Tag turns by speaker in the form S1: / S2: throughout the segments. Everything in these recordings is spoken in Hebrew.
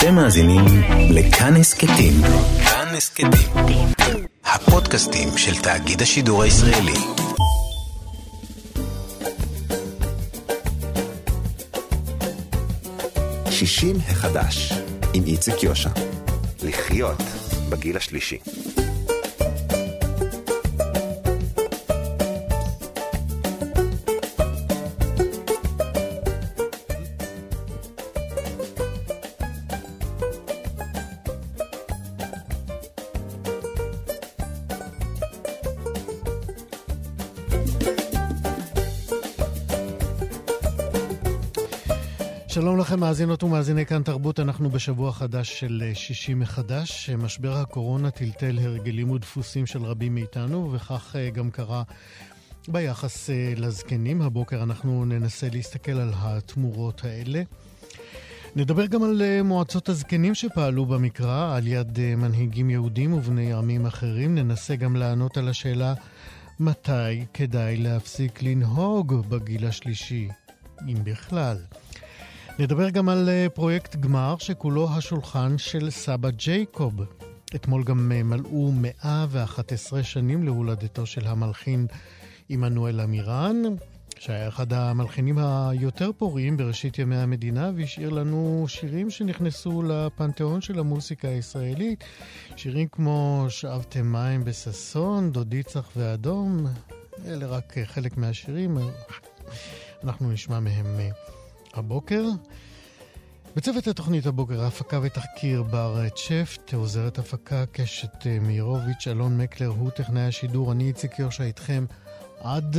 S1: אתם מאזינים לכאן הסכתים. כאן הסכתים. הפודקאסטים של תאגיד השידור הישראלי. שישים החדש, עם איציק יושע. לחיות בגיל השלישי.
S2: מאזינות ומאזיני כאן תרבות, אנחנו בשבוע חדש של אה, שישי מחדש. משבר הקורונה טלטל הרגלים ודפוסים של רבים מאיתנו, וכך אה, גם קרה ביחס אה, לזקנים. הבוקר אנחנו ננסה להסתכל על התמורות האלה. נדבר גם על מועצות הזקנים שפעלו במקרא, על יד מנהיגים יהודים ובני עמים אחרים. ננסה גם לענות על השאלה מתי כדאי להפסיק לנהוג בגיל השלישי, אם בכלל. נדבר גם על אה, פרויקט גמר שכולו השולחן של סבא ג'ייקוב. אתמול גם אה, מלאו 111 שנים להולדתו של המלחין עמנואל אמירן, שהיה אחד המלחינים היותר פוריים בראשית ימי המדינה, והשאיר לנו שירים שנכנסו לפנתיאון של המוסיקה הישראלית. שירים כמו שאבתם מים בששון, דודי צח ואדום, אלה רק אה, חלק מהשירים. אנחנו נשמע מהם הבוקר. בצוות התוכנית הבוקר, ההפקה ותחקיר בר צ'פט, עוזרת הפקה קשת אה, מאירוביץ', אלון מקלר הוא טכנאי השידור, אני איציק יושע איתכם עד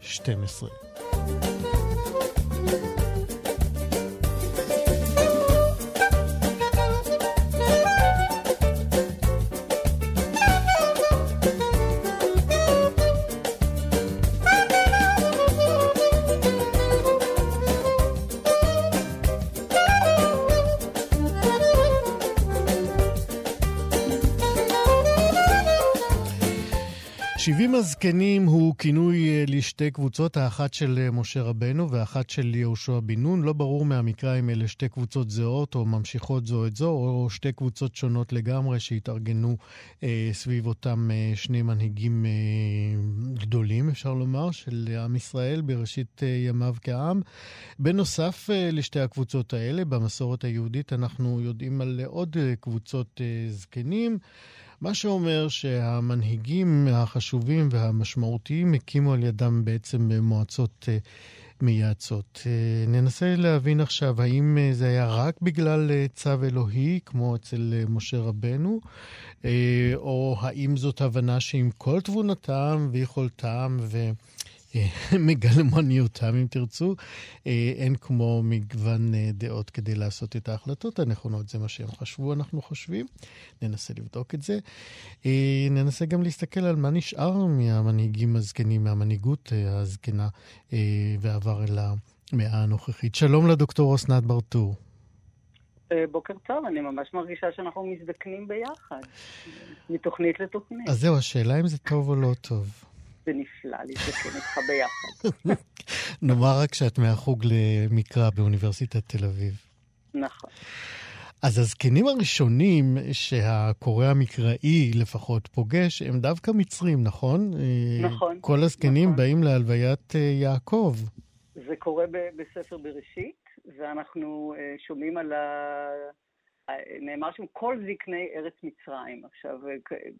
S2: 12. הזקנים הוא כינוי אה, לשתי קבוצות, האחת של אה, משה רבנו ואחת של יהושע בן נון. לא ברור מהמקרא אם אלה שתי קבוצות זהות או ממשיכות זו את זו, או שתי קבוצות שונות לגמרי שהתארגנו אה, סביב אותם אה, שני מנהיגים אה, גדולים, אפשר לומר, של עם ישראל בראשית אה, ימיו כעם. בנוסף אה, לשתי הקבוצות האלה, במסורת היהודית אנחנו יודעים על עוד אה, קבוצות אה, זקנים. מה שאומר שהמנהיגים החשובים והמשמעותיים הקימו על ידם בעצם מועצות אה, מייעצות. אה, ננסה להבין עכשיו האם אה, זה היה רק בגלל צו אלוהי, כמו אצל משה רבנו, או האם זאת הבנה שעם כל תבונתם ויכולתם ו... מגלמניותם, אם תרצו. אה, אין כמו מגוון אה, דעות כדי לעשות את ההחלטות הנכונות, זה מה שהם חשבו, אנחנו חושבים. ננסה לבדוק את זה. אה, ננסה גם להסתכל על מה נשאר מהמנהיגים הזקנים, מהמנהיגות הזקנה, ועבר אל המאה הנוכחית. שלום לדוקטור אסנת ברטור.
S3: בוקר טוב, אני ממש מרגישה שאנחנו מזדקנים ביחד, מתוכנית לתוכנית.
S2: אז זהו, השאלה אם זה טוב או לא טוב.
S3: זה נפלא להתקן איתך ביחד.
S2: נאמר רק שאת מהחוג למקרא באוניברסיטת תל אביב.
S3: נכון.
S2: אז הזקנים הראשונים שהקורא המקראי לפחות פוגש, הם דווקא מצרים, נכון?
S3: נכון.
S2: כל הזקנים
S3: נכון.
S2: באים להלוויית אה, יעקב.
S3: זה קורה בספר בראשית, ואנחנו אה, שומעים על ה... נאמר שם כל זקני ארץ מצרים. עכשיו,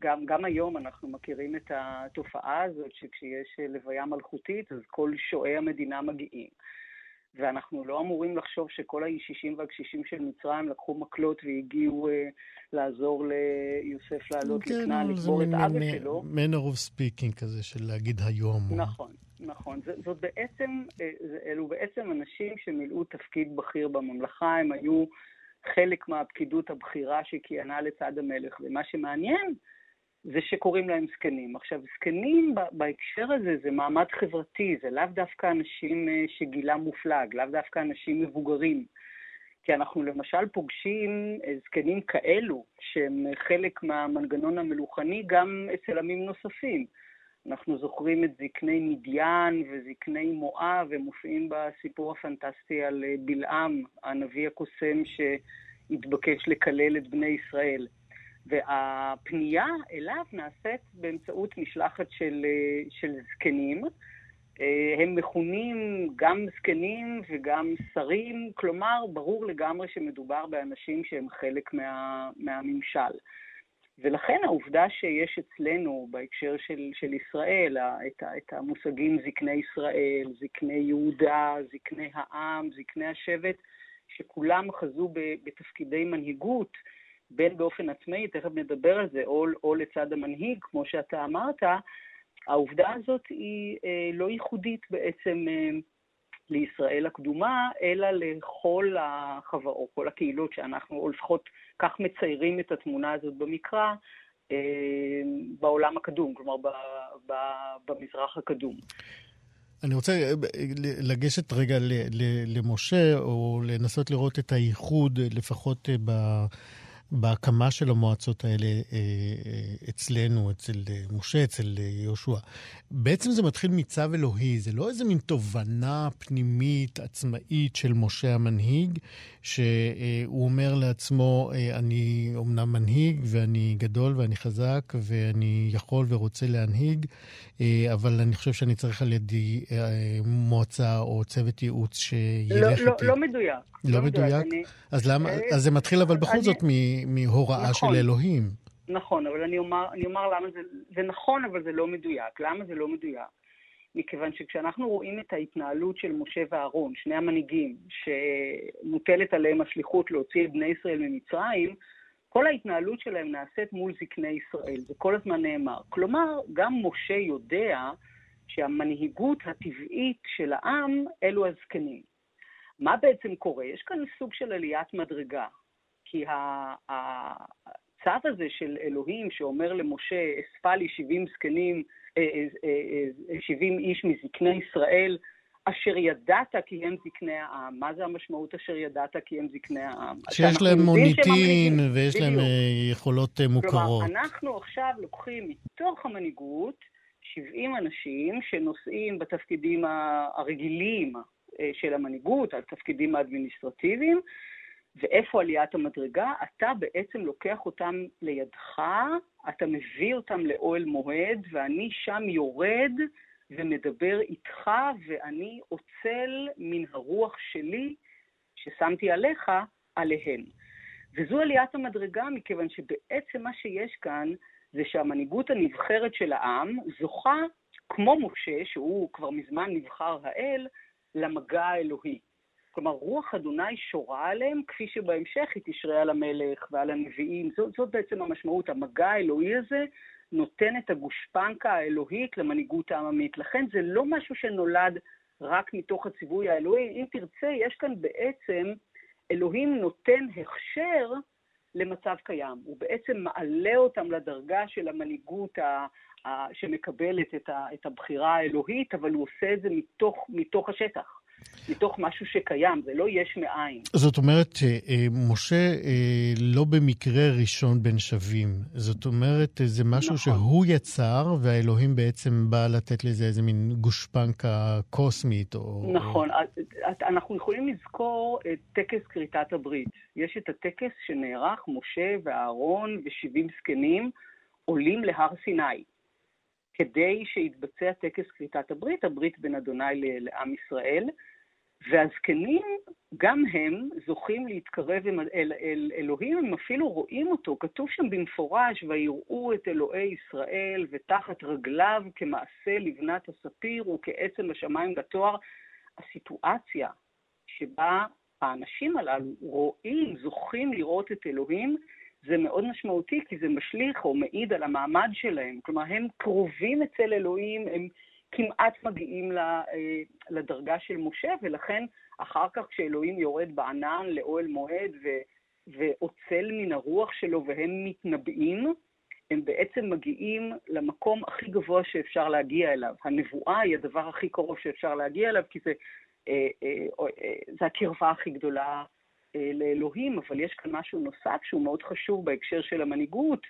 S3: גם, גם היום אנחנו מכירים את התופעה הזאת שכשיש לוויה מלכותית, אז כל שועי המדינה מגיעים. ואנחנו לא אמורים לחשוב שכל הישישים והקשישים של מצרים לקחו מקלות והגיעו uh, לעזור ליוסף לעלות כן, לכנען, לקבור את אבא שלו.
S2: manner of speaking כזה של להגיד היום.
S3: נכון, נכון. זאת, זאת בעצם, אה, אלו בעצם אנשים שמילאו תפקיד בכיר בממלכה, הם היו... חלק מהפקידות הבכירה שכיהנה לצד המלך. ומה שמעניין זה שקוראים להם זקנים. עכשיו, זקנים בהקשר הזה זה מעמד חברתי, זה לאו דווקא אנשים אה, שגילם מופלג, לאו דווקא אנשים מבוגרים. כי אנחנו למשל פוגשים אה, זקנים כאלו, שהם חלק מהמנגנון המלוכני גם אצל עמים נוספים. אנחנו זוכרים את זקני מדיין וזקני מואב, הם מופיעים בסיפור הפנטסטי על אה, בלעם, הנביא הקוסם התבקש לקלל את בני ישראל. והפנייה אליו נעשית באמצעות משלחת של, של זקנים. הם מכונים גם זקנים וגם שרים, כלומר, ברור לגמרי שמדובר באנשים שהם חלק מה, מהממשל. ולכן העובדה שיש אצלנו, בהקשר של, של ישראל, את, את המושגים זקני ישראל, זקני יהודה, זקני העם, זקני השבט, שכולם חזו בתפקידי מנהיגות, בין באופן עצמאי, תכף נדבר על זה, או, או לצד המנהיג, כמו שאתה אמרת, העובדה הזאת היא אה, לא ייחודית בעצם אה, לישראל הקדומה, אלא לכל החברות, כל הקהילות שאנחנו, או לפחות כך מציירים את התמונה הזאת במקרא, אה, בעולם הקדום, כלומר ב, ב, במזרח הקדום.
S2: אני רוצה אה, לגשת רגע למשה, או לנסות לראות את הייחוד, לפחות אה, ב... בהקמה של המועצות האלה אה, אה, אצלנו, אצל אה, משה, אצל יהושע. בעצם זה מתחיל מצו אלוהי, זה לא איזה מין תובנה פנימית, עצמאית של משה המנהיג, שהוא אומר לעצמו, אני אומנם מנהיג ואני גדול ואני חזק ואני יכול ורוצה להנהיג, אבל אני חושב שאני צריך על ידי מועצה או צוות ייעוץ שילך
S3: לא, לא איתי. לא, לא מדויק.
S2: לא, לא מדויק? אני... אז למה, אז זה מתחיל אבל בכל אני... זאת מהוראה נכון, של אלוהים.
S3: נכון, אבל אני אומר, אני אומר למה זה, זה נכון, אבל זה לא מדויק. למה זה לא מדויק? מכיוון שכשאנחנו רואים את ההתנהלות של משה ואהרון, שני המנהיגים, שמוטלת עליהם השליחות להוציא את בני ישראל ממצרים, כל ההתנהלות שלהם נעשית מול זקני ישראל, זה כל הזמן נאמר. כלומר, גם משה יודע שהמנהיגות הטבעית של העם אלו הזקנים. מה בעצם קורה? יש כאן סוג של עליית מדרגה, כי הצו הזה של אלוהים שאומר למשה, אספה לי 70 זקנים, 70 אה, אה, אה, איש מזקני ישראל, אשר ידעת כי הם זקני העם. מה זה המשמעות אשר ידעת כי הם זקני העם?
S2: שיש להם מוניטין ויש להם יכולות מוכרות.
S3: כלומר, אנחנו עכשיו לוקחים מתוך המנהיגות 70 אנשים שנושאים בתפקידים הרגילים של המנהיגות, על תפקידים האדמיניסטרטיביים, ואיפה עליית המדרגה? אתה בעצם לוקח אותם לידך, אתה מביא אותם לאוהל מועד, ואני שם יורד ומדבר איתך, ואני אוצל מן הרוח שלי ששמתי עליך, עליהם. וזו עליית המדרגה, מכיוון שבעצם מה שיש כאן זה שהמנהיגות הנבחרת של העם זוכה, כמו משה, שהוא כבר מזמן נבחר האל, למגע האלוהי. כלומר, רוח אדוני שורה עליהם, כפי שבהמשך היא תשרה על המלך ועל הנביאים. זאת, זאת בעצם המשמעות. המגע האלוהי הזה נותן את הגושפנקה האלוהית למנהיגות העממית. לכן זה לא משהו שנולד רק מתוך הציווי האלוהי. אם תרצה, יש כאן בעצם, אלוהים נותן הכשר למצב קיים. הוא בעצם מעלה אותם לדרגה של המנהיגות ה... שמקבלת את, הבחירה האלוהית, אבל הוא עושה את זה מתוך, מתוך השטח. מתוך משהו שקיים, זה לא יש מאין.
S2: זאת אומרת, אה, משה אה, לא במקרה ראשון בין שווים. זאת אומרת, זה משהו נכון. שהוא יצר, והאלוהים בעצם בא לתת לזה איזה מין גושפנקה קוסמית, או...
S3: נכון. אנחנו יכולים לזכור את טקס כריתת הברית. יש את הטקס שנערך, משה ואהרון ושבעים זקנים עולים להר סיני. כדי שיתבצע טקס כריתת הברית, הברית בין אדוני לעם ישראל, והזקנים, גם הם זוכים להתקרב אל, אל אלוהים, הם אפילו רואים אותו, כתוב שם במפורש, ויראו את אלוהי ישראל ותחת רגליו כמעשה לבנת הספיר וכעצם השמיים בתואר. הסיטואציה שבה האנשים הללו רואים, זוכים לראות את אלוהים, זה מאוד משמעותי, כי זה משליך או מעיד על המעמד שלהם. כלומר, הם קרובים אצל אלוהים, הם כמעט מגיעים אה, לדרגה של משה, ולכן אחר כך כשאלוהים יורד בענן לאוהל מועד ועוצל מן הרוח שלו והם מתנבאים, הם בעצם מגיעים למקום הכי גבוה שאפשר להגיע אליו. הנבואה היא הדבר הכי קרוב שאפשר להגיע אליו, כי זה, אה, אה, אה, זה הקרבה הכי גדולה אה, לאלוהים, אבל יש כאן משהו נוסף שהוא מאוד חשוב בהקשר של המנהיגות.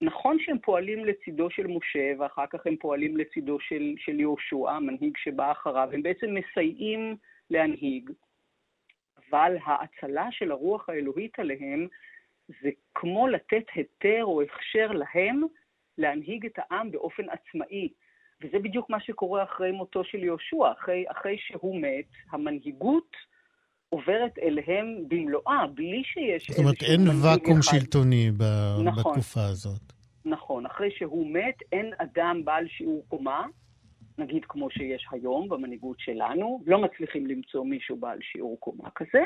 S3: נכון שהם פועלים לצידו של משה, ואחר כך הם פועלים לצידו של, של יהושע, המנהיג שבא אחריו, הם בעצם מסייעים להנהיג, אבל ההצלה של הרוח האלוהית עליהם זה כמו לתת היתר או הכשר להם להנהיג את העם באופן עצמאי. וזה בדיוק מה שקורה אחרי מותו של יהושע. אחרי, אחרי שהוא מת, המנהיגות עוברת אליהם במלואה, בלי שיש
S2: זאת אומרת, אין ואקום שלטוני ב... נכון, בתקופה הזאת.
S3: נכון. אחרי שהוא מת, אין אדם בעל שיעור קומה, נגיד כמו שיש היום במנהיגות שלנו, לא מצליחים למצוא מישהו בעל שיעור קומה כזה,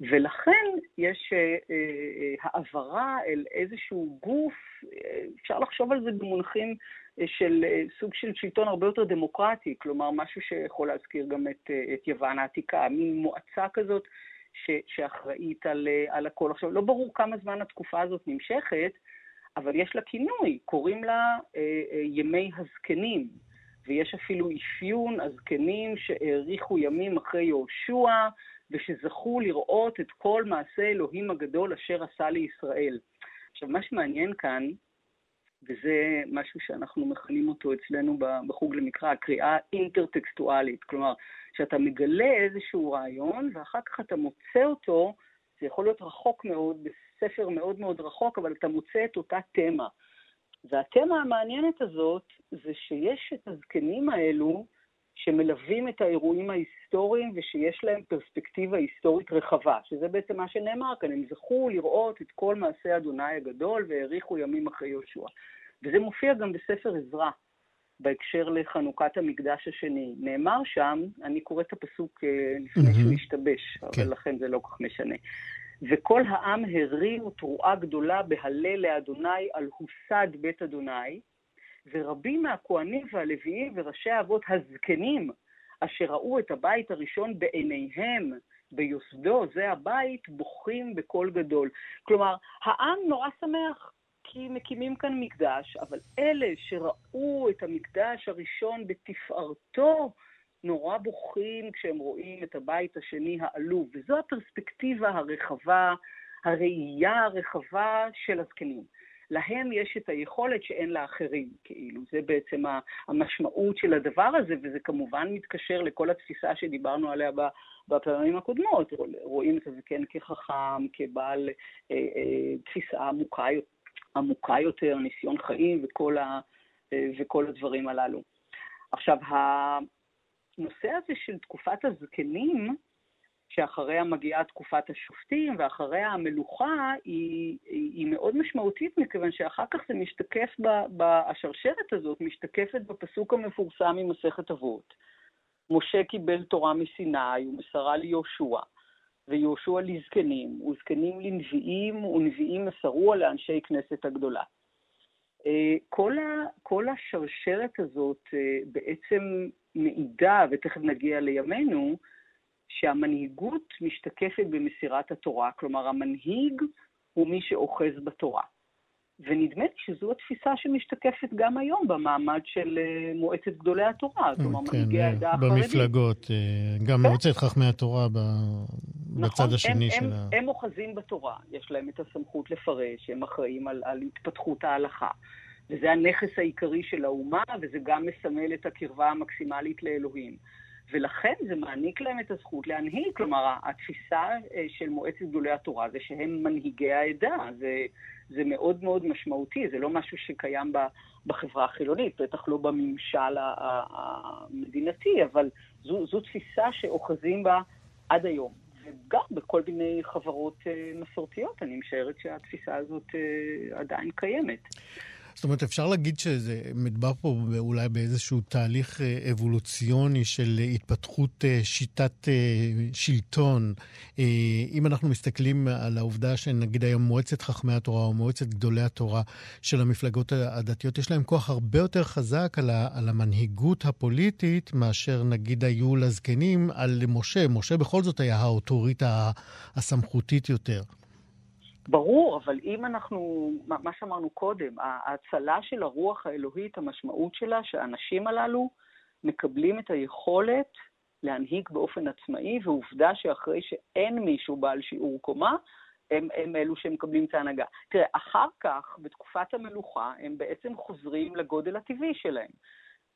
S3: ולכן יש אה, אה, העברה אל איזשהו גוף, אה, אפשר לחשוב על זה במונחים אה, של אה, סוג של שלטון הרבה יותר דמוקרטי, כלומר משהו שיכול להזכיר גם את, אה, את יוון העתיקה, מין מועצה כזאת ש, שאחראית על, אה, על הכל. עכשיו, לא ברור כמה זמן התקופה הזאת נמשכת, אבל יש לה כינוי, קוראים לה אה, אה, ימי הזקנים. ויש אפילו אפיון הזקנים שהאריכו ימים אחרי יהושע, ושזכו לראות את כל מעשה אלוהים הגדול אשר עשה לישראל. עכשיו, מה שמעניין כאן, וזה משהו שאנחנו מכנים אותו אצלנו בחוג למקרא, הקריאה אינטרטקסטואלית. כלומר, שאתה מגלה איזשהו רעיון, ואחר כך אתה מוצא אותו, זה יכול להיות רחוק מאוד, בספר מאוד מאוד רחוק, אבל אתה מוצא את אותה תמה. והתמה המעניינת הזאת זה שיש את הזקנים האלו שמלווים את האירועים ההיסטוריים ושיש להם פרספקטיבה היסטורית רחבה, שזה בעצם מה שנאמר כאן, הם זכו לראות את כל מעשה אדוני הגדול והאריכו ימים אחרי יהושע. וזה מופיע גם בספר עזרא, בהקשר לחנוכת המקדש השני. נאמר שם, אני קורא את הפסוק אה, לפני שהוא השתבש, אבל כן. לכן זה לא כך משנה. וכל העם הרים תרועה גדולה בהלל לאדוני על הוסד בית אדוני, ורבים מהכהנים והלוויים וראשי האבות הזקנים, אשר ראו את הבית הראשון בעיניהם, ביוסדו, זה הבית, בוכים בקול גדול. כלומר, העם נורא שמח, כי מקימים כאן מקדש, אבל אלה שראו את המקדש הראשון בתפארתו, נורא בוכים כשהם רואים את הבית השני העלוב, וזו הפרספקטיבה הרחבה, הראייה הרחבה של הזקנים. להם יש את היכולת שאין לאחרים, כאילו. זה בעצם המשמעות של הדבר הזה, וזה כמובן מתקשר לכל התפיסה שדיברנו עליה בפעמים הקודמות. רואים את הזקן כחכם, כבעל אה, אה, תפיסה עמוקה, עמוקה יותר, ניסיון חיים וכל, ה, אה, וכל הדברים הללו. עכשיו, הנושא הזה של תקופת הזקנים, שאחריה מגיעה תקופת השופטים ואחריה המלוכה, היא, היא מאוד משמעותית, מכיוון שאחר כך זה משתקף, ב, ב, השרשרת הזאת משתקפת בפסוק המפורסם ממסכת אבות. משה קיבל תורה מסיני ומסרה ליהושע, ויהושע לזקנים, וזקנים לנביאים, ונביאים מסרוה לאנשי כנסת הגדולה. אה, כל, ה, כל השרשרת הזאת אה, בעצם מעידה, ותכף נגיע לימינו, שהמנהיגות משתקפת במסירת התורה, כלומר המנהיג הוא מי שאוחז בתורה. ונדמה לי שזו התפיסה שמשתקפת גם היום במעמד של אה, מועצת גדולי התורה, כלומר כן, מנהיגי העדה החרדית.
S2: במפלגות, גם כן? מועצת חכמי התורה בצד נכון, השני
S3: הם,
S2: של
S3: הם, ה... הם אוחזים בתורה, יש להם את הסמכות לפרש, הם אחראים על, על התפתחות ההלכה. וזה הנכס העיקרי של האומה, וזה גם מסמל את הקרבה המקסימלית לאלוהים. ולכן זה מעניק להם את הזכות להנהיג. כלומר, התפיסה אה, של מועצת גדולי התורה זה שהם מנהיגי העדה. זה, זה מאוד מאוד משמעותי, זה לא משהו שקיים בחברה החילונית, בטח לא בממשל המדינתי, אבל זו, זו תפיסה שאוחזים בה עד היום. וגם בכל מיני חברות אה, מסורתיות, אני משערת שהתפיסה הזאת אה, עדיין קיימת.
S2: זאת אומרת, אפשר להגיד שזה מדבר פה אולי באיזשהו תהליך אה, אבולוציוני של התפתחות אה, שיטת אה, שלטון. אם אנחנו מסתכלים על העובדה שנגיד היום מועצת חכמי התורה או מועצת גדולי התורה של המפלגות הדתיות, יש להם כוח הרבה יותר חזק על, המנהיגות הפוליטית מאשר נגיד היו לזקנים על משה. משה בכל זאת היה האוטוריטה הסמכותית יותר.
S3: ברור, אבל אם אנחנו, מה שאמרנו קודם, ההצלה של הרוח האלוהית, המשמעות שלה שהאנשים הללו מקבלים את היכולת להנהיג באופן עצמאי, ועובדה שאחרי שאין מישהו בעל שיעור קומה, הם, הם אלו שמקבלים את ההנהגה. תראה, אחר כך, בתקופת המלוכה, הם בעצם חוזרים לגודל הטבעי שלהם.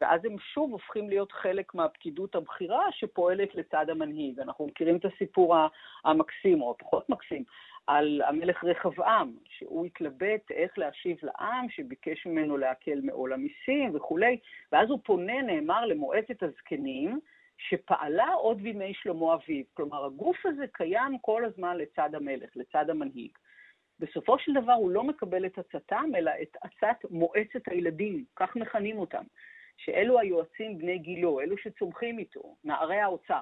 S3: ואז הם שוב הופכים להיות חלק מהפקידות הבכירה שפועלת לצד המנהיג. אנחנו מכירים את הסיפור המקסים, או הפחות מקסים, על המלך רחבעם, שהוא התלבט איך להשיב לעם, שביקש ממנו להקל מעול המיסים וכולי, ואז הוא פונה, נאמר, למועצת הזקנים, שפעלה עוד בימי שלמה אביב. כלומר, הגוף הזה קיים כל הזמן לצד המלך, לצד המנהיג. בסופו של דבר הוא לא מקבל את עצתם, אלא את עצת מועצת הילדים, כך מכנים אותם, שאלו היועצים בני גילו, אלו שצומחים איתו, נערי האוצר.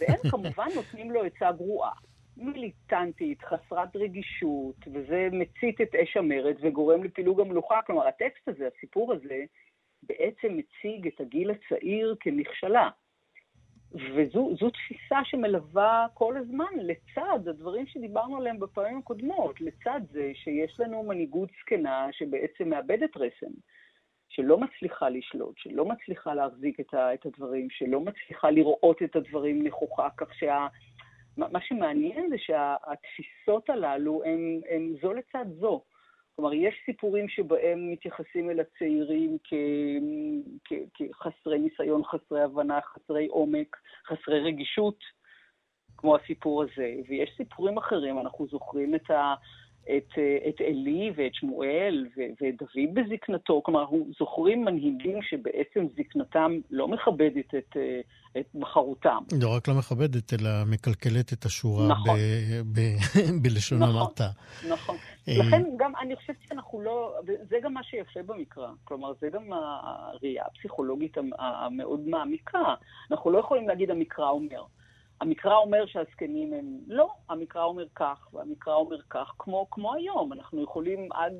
S3: והם כמובן נותנים לו עצה גרועה, מיליטנטית, חסרת רגישות, וזה מצית את אש המרד וגורם לפילוג המלוכה. כלומר, הטקסט הזה, הסיפור הזה, בעצם מציג את הגיל הצעיר כמכשלה. וזו תפיסה שמלווה כל הזמן לצד הדברים שדיברנו עליהם בפעמים הקודמות, לצד זה שיש לנו מנהיגות זקנה שבעצם מאבדת רסן, שלא מצליחה לשלוט, שלא מצליחה להחזיק את, ה, את הדברים, שלא מצליחה לראות את הדברים נכוחה, כך שה... מה שמעניין זה שהתפיסות הללו הן זו לצד זו. כלומר, יש סיפורים שבהם מתייחסים אל הצעירים כ, כ, כחסרי ניסיון, חסרי הבנה, חסרי עומק, חסרי רגישות, כמו הסיפור הזה, ויש סיפורים אחרים, אנחנו זוכרים את ה... את, את עלי ואת שמואל ואת דוד בזקנתו, כלומר, אנחנו זוכרים מנהיגים שבעצם זקנתם לא מכבדת את, את בחרותם.
S4: לא רק לא מכבדת, אלא מקלקלת את השורה נכון. ב, ב, בלשון נכון, המעטה.
S3: נכון. אה, לכן גם, אני חושבת שאנחנו לא, זה גם מה שיפה במקרא, כלומר, זה גם הראייה הפסיכולוגית המאוד מעמיקה. אנחנו לא יכולים להגיד המקרא אומר. המקרא אומר שהזקנים הם לא, המקרא אומר כך, והמקרא אומר כך, כמו, כמו היום. אנחנו יכולים עד,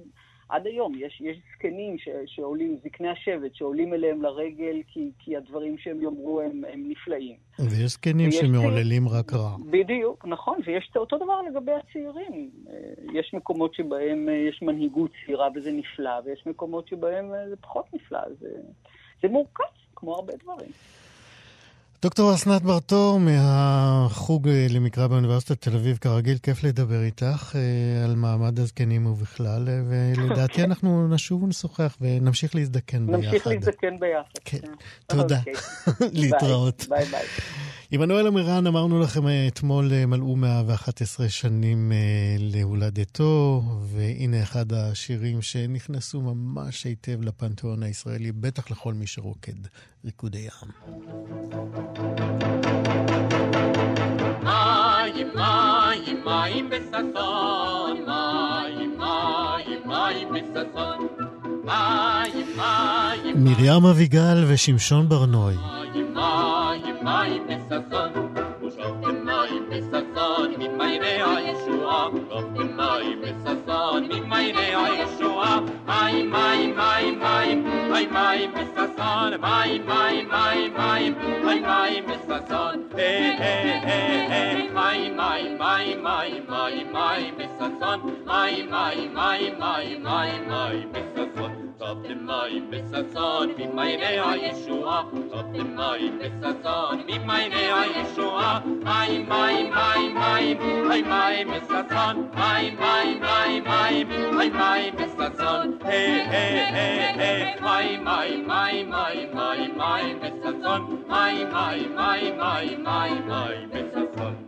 S3: עד היום, יש, יש זקנים ש, שעולים, זקני השבט, שעולים אליהם לרגל כי, כי הדברים שהם יאמרו הם, הם נפלאים.
S4: ויש זקנים שמעוללים צעיר, רק רע.
S3: בדיוק, נכון, ויש אותו דבר לגבי הצעירים. יש מקומות שבהם יש מנהיגות צעירה וזה נפלא, ויש מקומות שבהם זה פחות נפלא. זה, זה מורכב, כמו הרבה דברים.
S4: דוקטור אסנת ברטור מהחוג למקרא באוניברסיטת תל אביב, כרגיל, כיף לדבר איתך אה, על מעמד הזקנים ובכלל, אה, ולדעתי אנחנו נשוב ונשוחח ונמשיך להזדקן ביחד.
S3: נמשיך להזדקן ביחד.
S4: כן, כן. תודה. אוקיי. להתראות.
S3: ביי ביי.
S4: עמנואל עמירן, אמרנו לכם אה, אתמול מלאו 111 שנים להולדתו, והנה אחד השירים שנכנסו ממש היטב לפנתיאון הישראלי, בטח לכל מי שרוקד ריקודי ים. מים, מים, מים בששון, מים, מים, מים בששון, מים, מים... מרים אביגל ושמשון. מים, מים, מים בששון, ושפכם מים בששון, ממעייני הישועה, שפכם מים בששון, ממעייני הישועה, מים, מים, מים, מים, מים, מים בששון, מים, מים, מים, מים, מים, מים בששון, היי, היי, היי, היי, מים, מים, מים, מים, מים, מים בששון, מים, מים, מים, מים, מים, מים בששון. Topfen מים בששון, ממעייני הישועה, תופתם מים בששון, ממעייני הישועה, מים, מים, מים, מים, מים, מים בששון, מים, מים, מים, מים, מים, מים בששון, היי, היי, היי, היי, מים, מים, מים, מים, מים, מים בששון, מים, מים, מים, מים, מים, מים בששון. בששון,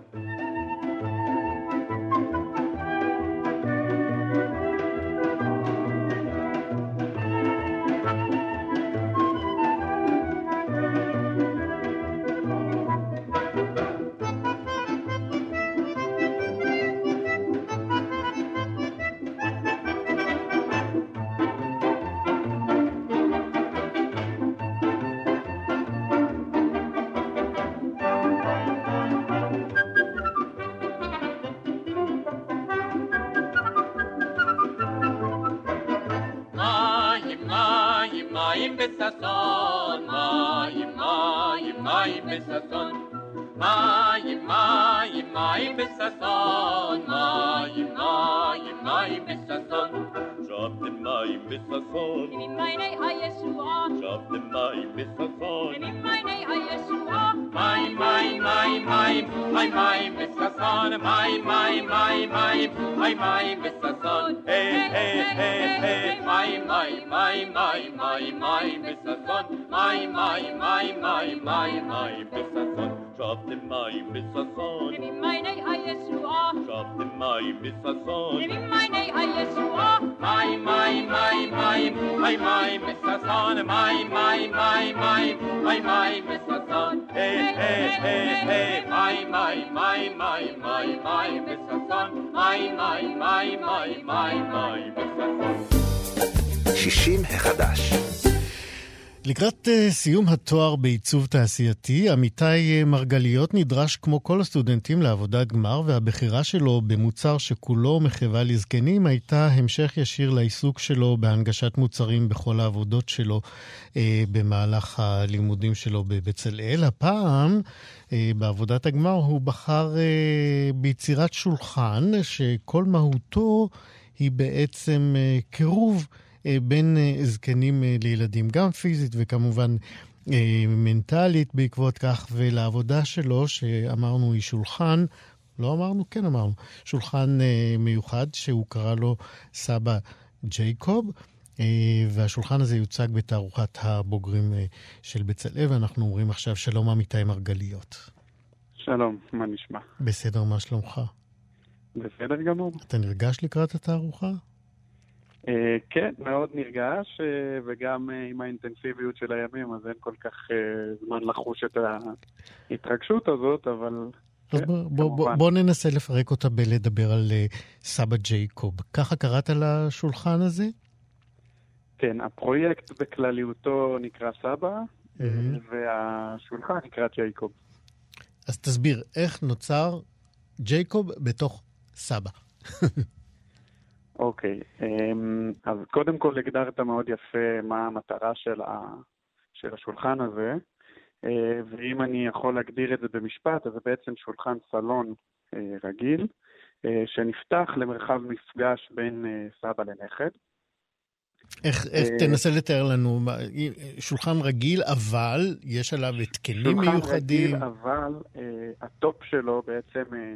S4: בששון, ממעייני הישועה. מים, מים, מים, מים, מים, מים בששון. בששון, מים, מים, מים, מים, מים, מים בששון. היי, היי, היי, היי, מים, מים, מים, מים, מים, מים בששון. מים, מים, מים, מים, מים, מים בששון. שבתם מים בששון.
S5: ממעייני הישועה.
S4: שבתם מים בששון.
S5: ממעייני הישועה.
S4: מים, מים, מים, מים, מים, מים בששון. מים, מים, מים, מים, מים, מים בששון. היי, היי, היי, היי, מים, מים, מים, מים, מים, מים בששון. מים, מים, מים, מים, מים, מים בששון.
S1: 60 החדש.
S2: לקראת uh, סיום התואר בעיצוב תעשייתי, עמיתי uh, מרגליות נדרש כמו כל הסטודנטים לעבודת גמר, והבחירה שלו במוצר שכולו מחווה לזקנים הייתה המשך ישיר לעיסוק שלו בהנגשת מוצרים בכל העבודות שלו uh, במהלך הלימודים שלו בבצלאל. הפעם, uh, בעבודת הגמר, הוא בחר uh, ביצירת שולחן שכל מהותו היא בעצם uh, קירוב. אה, בין אה, זקנים אה, לילדים, גם פיזית וכמובן מנטלית בעקבות כך, ולעבודה שלו, שאמרנו היא שולחן, לא אמרנו? כן אמרנו, שולחן מיוחד שהוא קרא לו סבא ג'ייקוב. והשולחן הזה יוצג בתערוכת הבוגרים של בצלאל, ואנחנו אומרים עכשיו שלום אמיתי מרגליות.
S6: שלום, מה נשמע?
S2: בסדר, מה שלומך?
S6: בסדר גמור.
S2: אתה נרגש לקראת התערוכה?
S6: אה, כן, מאוד נרגש, אה, וגם אה, עם האינטנסיביות של הימים, אז אין כל כך זמן לחוש את ההתרגשות הזאת, אבל...
S2: אז כן, בוא, בוא, בוא, בוא ננסה לפרק אותה בלדבר על סבא ג'ייקוב. ככה קראת לשולחן הזה?
S6: כן, הפרויקט בכלליותו נקרא סבא, mm-hmm. והשולחן נקרא ג'ייקוב.
S2: אז תסביר, איך נוצר ג'ייקוב בתוך סבא?
S6: אוקיי, אמ, אז קודם כל הגדרת מאוד יפה מה המטרה של, ה, של השולחן הזה, אה, ואם אני יכול להגדיר את זה במשפט, אז זה בעצם שולחן סלון אה, רגיל, אה, שנפתח למרחב מפגש בין סבא לנכד.
S2: איך, איך תנסה לתאר לנו, שולחן רגיל, אבל יש עליו התקנים מיוחדים?
S6: שולחן רגיל, אבל ה top שלו בעצם אה,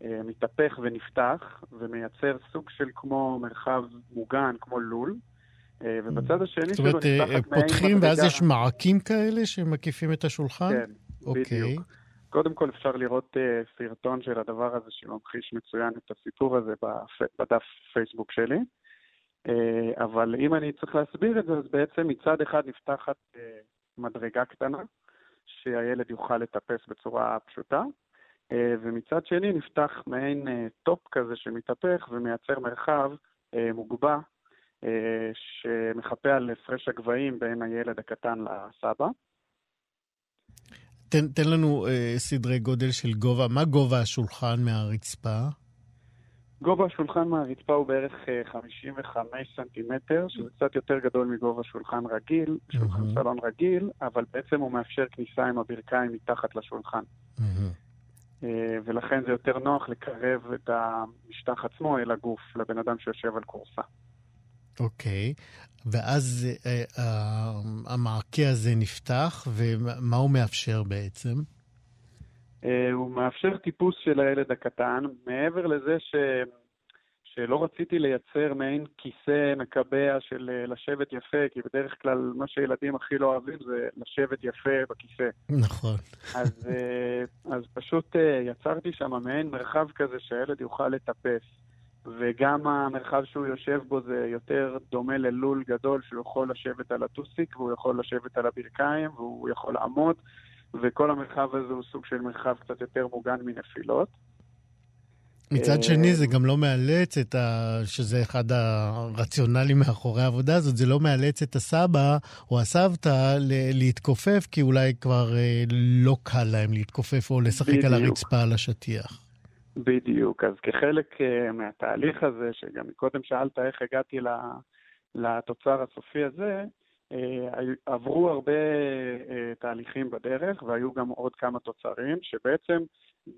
S6: מתהפך ונפתח ומייצר סוג של כמו מרחב מוגן, כמו לול. אה, ובצד השני
S2: שלו נפתחת מעין מדרגה. זאת אומרת, פותחים ואז יש מעקים כאלה שמקיפים את השולחן?
S6: כן, אוקיי. בדיוק. קודם כל אפשר לראות אה, סרטון של הדבר הזה שממחיש מצוין את הסיפור הזה בדף פייסבוק שלי. אה, אבל אם אני צריך להסביר את זה, אז בעצם מצד אחד נפתחת אה, מדרגה קטנה, שהילד יוכל לטפס בצורה פשוטה, אה, ומצד שני נפתח מעין אה, top כזה שמתהפך ומייצר מרחב אה, מוגבה שמחפה על הפרש הגבהים בין הילד הקטן לסבא.
S2: תן, תן לנו אה, סדרי גודל של גובה. מה גובה השולחן מהרצפה?
S6: גובה השולחן מהרצפה הוא בערך 55 סנטימטר, שזה קצת יותר גדול מגובה שולחן רגיל, שולחן mm-hmm. סלון רגיל, אבל בעצם הוא מאפשר כניסה עם הברכיים מתחת לשולחן. Mm-hmm. אה, ולכן זה יותר נוח לקרב את המשטח עצמו אל הגוף, לבן אדם שיושב על כורסה.
S2: אוקיי, okay. ואז אה, אה, המעקה הזה נפתח, ומה הוא מאפשר בעצם?
S6: אה, הוא מאפשר טיפוס של הילד הקטן, מעבר לזה ש... שלא רציתי לייצר מעין כיסא מקבע של אה, לשבת יפה, כי בדרך כלל מה שילדים הכי לא אוהבים זה לשבת יפה בכיסא.
S2: נכון.
S6: אז, אה, אז פשוט אה, יצרתי שם מעין מרחב כזה שהילד יוכל לטפס. וגם המרחב שהוא יושב בו זה יותר דומה ללול גדול שהוא יכול לשבת על הטוסיק והוא יכול לשבת על הברכיים והוא יכול לעמוד וכל המרחב הזה הוא סוג של מרחב קצת יותר מוגן מנפילות.
S2: מצד שני, זה גם לא מאלץ את ה... שזה אחד הרציונלים מאחורי העבודה הזאת, זה לא מאלץ את הסבא או הסבתא ל... להתכופף, כי אולי כבר אה, לא קל להם להתכופף או לשחק בדיוק. על הרצפה על השטיח.
S6: בדיוק. אז כחלק uh, מהתהליך הזה, שגם קודם שאלת איך הגעתי לתוצר הסופי הזה, עברו הרבה תהליכים בדרך, והיו גם עוד כמה תוצרים, שבעצם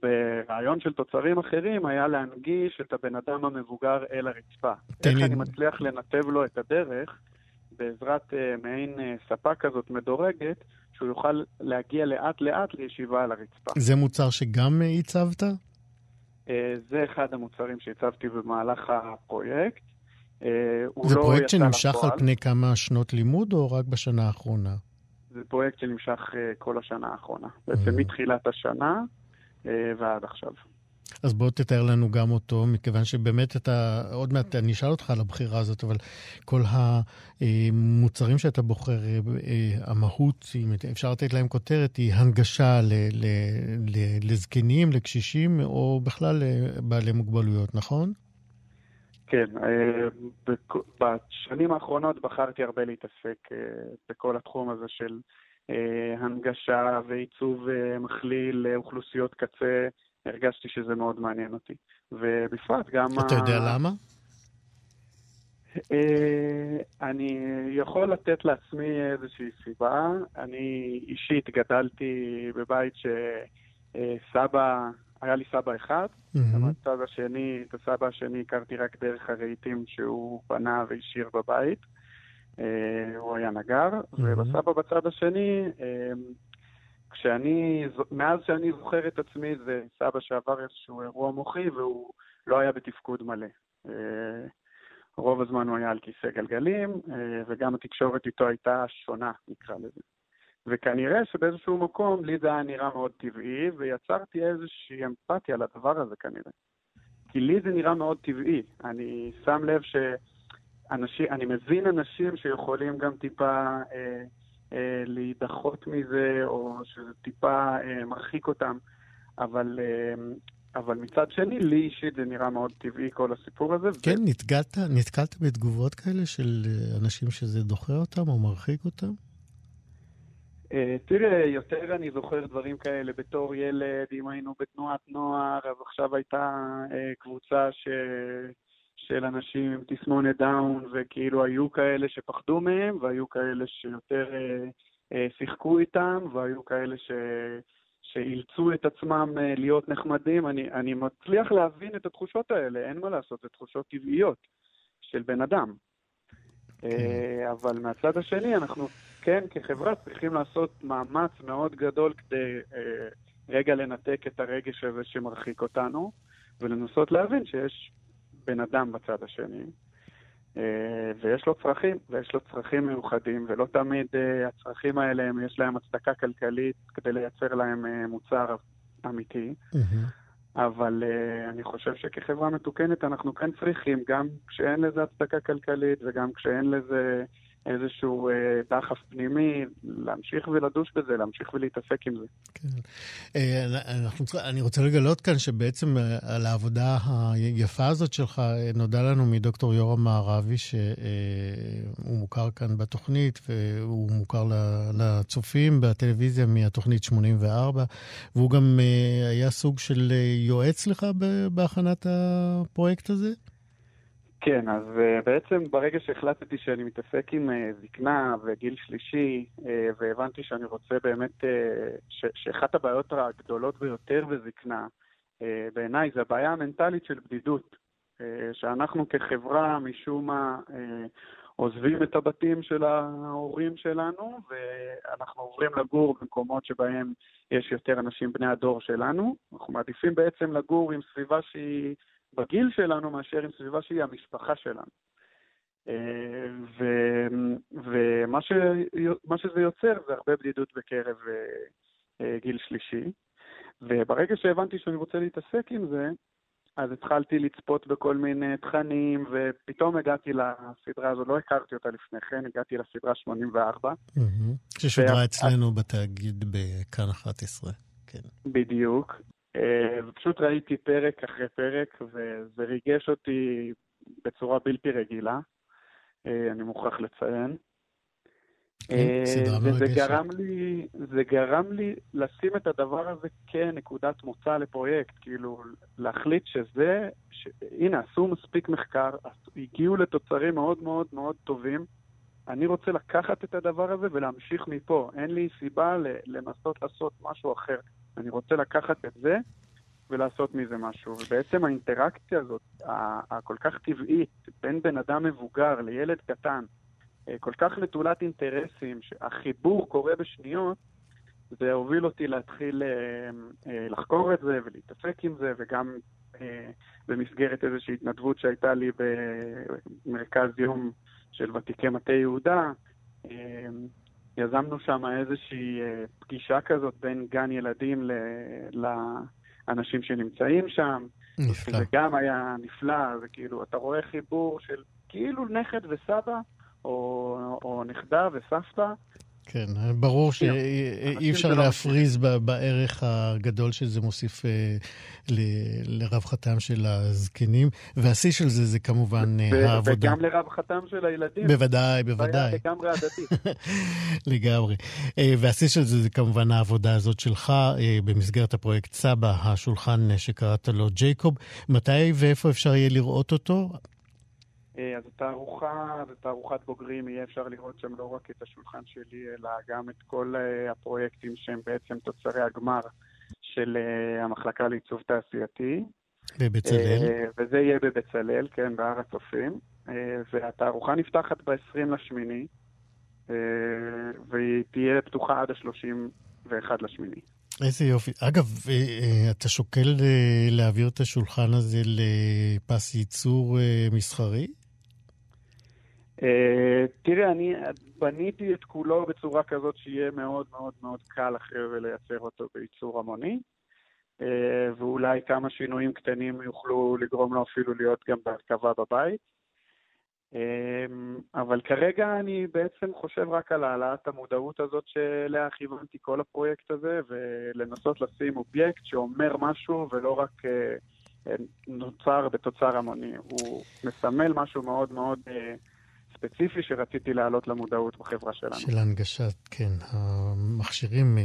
S6: ברעיון של תוצרים אחרים היה להנגיש את הבן אדם המבוגר אל הרצפה. איך לי... אני מצליח לנתב לו את הדרך בעזרת uh, מעין uh, ספה כזאת מדורגת, שהוא יוכל להגיע לאט-לאט לישיבה על הרצפה.
S2: זה מוצר שגם uh, הצבת?
S6: זה אחד המוצרים שהצבתי במהלך הפרויקט.
S2: זה לא פרויקט שנמשך על פני כמה שנות לימוד או רק בשנה האחרונה?
S6: זה פרויקט שנמשך כל השנה האחרונה. בעצם מתחילת השנה ועד עכשיו.
S2: אז בוא תתאר לנו גם אותו, מכיוון שבאמת אתה, עוד מעט אני אשאל אותך על הבחירה הזאת, אבל כל המוצרים שאתה בוחר, המהות, אם אפשר לתת להם כותרת, היא הנגשה ל, ל, ל, לזקנים, לקשישים, או בכלל לבעלי מוגבלויות, נכון?
S6: כן, בשנים האחרונות בחרתי הרבה להתעסק בכל התחום הזה של הנגשה ועיצוב מכליל לאוכלוסיות קצה. הרגשתי שזה מאוד מעניין אותי. ובפרט גם...
S2: אתה יודע למה?
S6: אה, אני יכול לתת לעצמי איזושהי סיבה. אני אישית גדלתי בבית שסבא, היה לי סבא אחד, המצב השני, את הסבא השני הכרתי רק דרך הרהיטים שהוא בנה והשאיר בבית. אה, הוא היה נגר, ובסבא בצד השני אה, כשאני, מאז שאני זוכר את עצמי, זה סבא שעבר איזשהו אירוע מוחי והוא לא היה בתפקוד מלא. אה, רוב הזמן הוא היה על כיסא גלגלים, וגם התקשורת איתו הייתה שונה, נקרא לזה. וכנראה שבאיזשהו מקום לי זה היה נראה מאוד טבעי, ויצרתי איזושהי אמפתיה לדבר הזה כנראה. כי לי זה נראה מאוד טבעי. אני שם לב שאנשים, אני מבין אנשים שיכולים גם טיפה אה, אה, להידחות מזה, או שזה טיפה אה, מרחיק אותם. אבל, אה, אבל מצד שני, לי אישית זה נראה מאוד טבעי כל הסיפור הזה.
S2: כן, ו... נתקלת, נתקלת בתגובות כאלה של אנשים שזה דוחה אותם או מרחיק אותם?
S6: תראה, יותר אני זוכר דברים כאלה בתור ילד, אם היינו בתנועת נוער, אז עכשיו הייתה קבוצה ש... של אנשים עם תסמונת דאון, וכאילו היו כאלה שפחדו מהם, והיו כאלה שיותר אה, אה, שיחקו איתם, והיו כאלה ש... שאילצו את עצמם אה, להיות נחמדים. אני, אני מצליח להבין את התחושות האלה, אין מה לעשות, זה תחושות טבעיות של בן אדם. כן. אבל מהצד השני, אנחנו כן, כחברה, צריכים לעשות מאמץ מאוד גדול כדי רגע לנתק את הרגש הזה שמרחיק אותנו, ולנסות להבין שיש בן אדם בצד השני, אה, ויש לו צרכים, ויש לו צרכים מיוחדים, ולא תמיד אה, הצרכים האלה, יש להם הצדקה כלכלית כדי לייצר להם אה, מוצר אמיתי. אבל אני חושב שכחברה מתוקנת אנחנו כן צריכים, גם כשאין לזה הצדקה כלכלית וגם כשאין לזה איזשהו אה, דחף פנימי, להמשיך ולדוש בזה, להמשיך ולהתעסק עם זה. כן.
S2: אה, אנחנו, אני רוצה לגלות כאן שבעצם אה, על העבודה היפה הזאת שלך נודע לנו מדוקטור יורם מערבי, שהוא מוכר כאן בתוכנית, והוא מוכר לצופים בטלוויזיה מהתוכנית 84, והוא גם היה סוג של יועץ לך בהכנת הפרויקט הזה?
S6: כן, אז uh, בעצם ברגע שהחלטתי שאני מתעסק עם uh, זקנה וגיל שלישי, uh, והבנתי שאני רוצה באמת, שאחת הבעיות הגדולות ביותר בזקנה, בעיניי, זה הבעיה המנטלית של בדידות. שאנחנו כחברה, משום מה, עוזבים את הבתים של ההורים שלנו, ואנחנו עוברים לגור במקומות שבהם יש יותר אנשים בני הדור שלנו. אנחנו מעדיפים בעצם לגור עם סביבה שהיא... בגיל שלנו מאשר עם סביבה שהיא המשפחה שלנו. אה, ו, ומה ש, שזה יוצר זה הרבה בדידות בקרב אה, אה, גיל שלישי. וברגע שהבנתי שאני רוצה להתעסק עם זה, אז התחלתי לצפות בכל מיני תכנים, ופתאום הגעתי לסדרה הזו, לא הכרתי אותה לפני כן, הגעתי לסדרה 84.
S2: ששודרה אצלנו בתאגיד בכאן 11, כן.
S6: בדיוק, ופשוט ראיתי פרק אחרי פרק, וזה ריגש אותי בצורה בלתי רגילה, אה, אני מוכרח לציין.
S2: כן, אה,
S6: וזה גרם לי, זה גרם לי לשים את הדבר הזה כנקודת מוצא לפרויקט, כאילו להחליט שזה, ש... הנה, עשו מספיק מחקר, הגיעו לתוצרים מאוד מאוד מאוד טובים, אני רוצה לקחת את הדבר הזה ולהמשיך מפה, אין לי סיבה לנסות לעשות משהו אחר. אני רוצה לקחת את זה ולעשות מזה משהו. ובעצם האינטראקציה הזאת, הכל כך טבעית, בין בן אדם מבוגר לילד קטן, אה, כל כך נטולת אינטרסים, שהחיבור קורה בשניות, זה הוביל אותי להתחיל לחקור את זה ולהתעסק עם זה, וגם במסגרת איזושהי התנדבות שהייתה לי במרכז יום של ותיקי מטה יהודה, יזמנו שם איזושהי פגישה כזאת בין גן ילדים לאנשים שנמצאים שם.
S2: נפלא.
S6: זה גם היה נפלא, זה כאילו, אתה רואה חיבור של כאילו נכד וסבא, או, או נכדה וסבתא.
S2: כן, ברור שאי אפשר להפריז בערך הגדול שזה מוסיף אה, לרווחתם של הזקנים, והשיא של זה זה כמובן אה, העבודה.
S6: וגם לרווחתם של הילדים.
S2: בוודאי, בוודאי.
S6: לגמרי הדדי.
S2: לגמרי. אה, והשיא של זה זה כמובן העבודה הזאת שלך במסגרת הפרויקט סבא, השולחן שקראת לו ג'ייקוב. מתי ואיפה אפשר יהיה לראות אותו?
S6: אז התערוכה, זו תערוכת בוגרים, יהיה אפשר לראות שם לא רק את השולחן שלי, אלא גם את כל הפרויקטים שהם בעצם תוצרי הגמר של המחלקה לעיצוב תעשייתי.
S2: בבצלאל?
S6: וזה יהיה בבצלאל, כן, בהר הצופים. והתערוכה נפתחת ב-20 לשמיני, והיא תהיה פתוחה עד ה-31 לשמיני.
S2: איזה יופי. אגב, אתה שוקל להעביר את השולחן הזה לפס ייצור מסחרי?
S6: תראה, אני בניתי את כולו בצורה כזאת שיהיה מאוד מאוד מאוד קל אחרי ולייצר אותו בייצור המוני, ואולי כמה שינויים קטנים יוכלו לגרום לו אפילו להיות גם בהרכבה בבית. אבל כרגע אני בעצם חושב רק על העלאת המודעות הזאת שאליה כיוונתי כל הפרויקט הזה, ולנסות לשים אובייקט שאומר משהו ולא רק נוצר בתוצר המוני. הוא מסמל משהו מאוד מאוד ספציפי שרציתי להעלות למודעות בחברה שלנו.
S2: של הנגשת, כן, המכשירים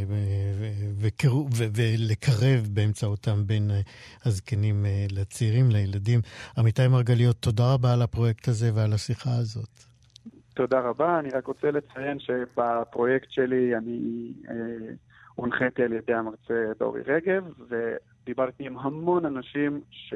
S2: ולקרב באמצעותם בין הזקנים לצעירים, לילדים. עמיתי מרגליות, תודה רבה על הפרויקט הזה ועל השיחה הזאת.
S6: תודה רבה. אני רק רוצה לציין שבפרויקט שלי אני הונחיתי על ידי המרצה דורי רגב, ודיברתי עם המון אנשים ש...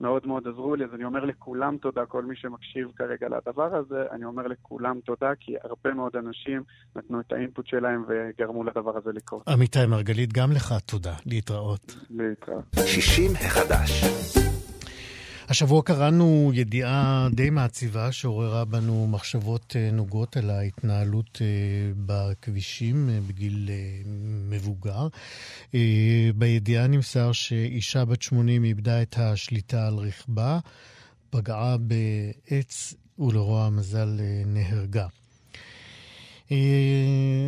S6: מאוד מאוד עזרו לי, אז אני אומר לכולם תודה, כל מי שמקשיב כרגע לדבר הזה, אני אומר לכולם תודה, כי הרבה מאוד אנשים נתנו את האינפוט שלהם וגרמו לדבר הזה לקרות.
S2: עמיתי מרגלית, גם לך תודה. להתראות.
S6: להתראות.
S1: 60 החדש.
S2: השבוע קראנו ידיעה די מעציבה שעוררה בנו מחשבות נוגות על ההתנהלות בכבישים בגיל מבוגר. בידיעה נמסר שאישה בת 80 איבדה את השליטה על רכבה, פגעה בעץ ולרוע המזל נהרגה.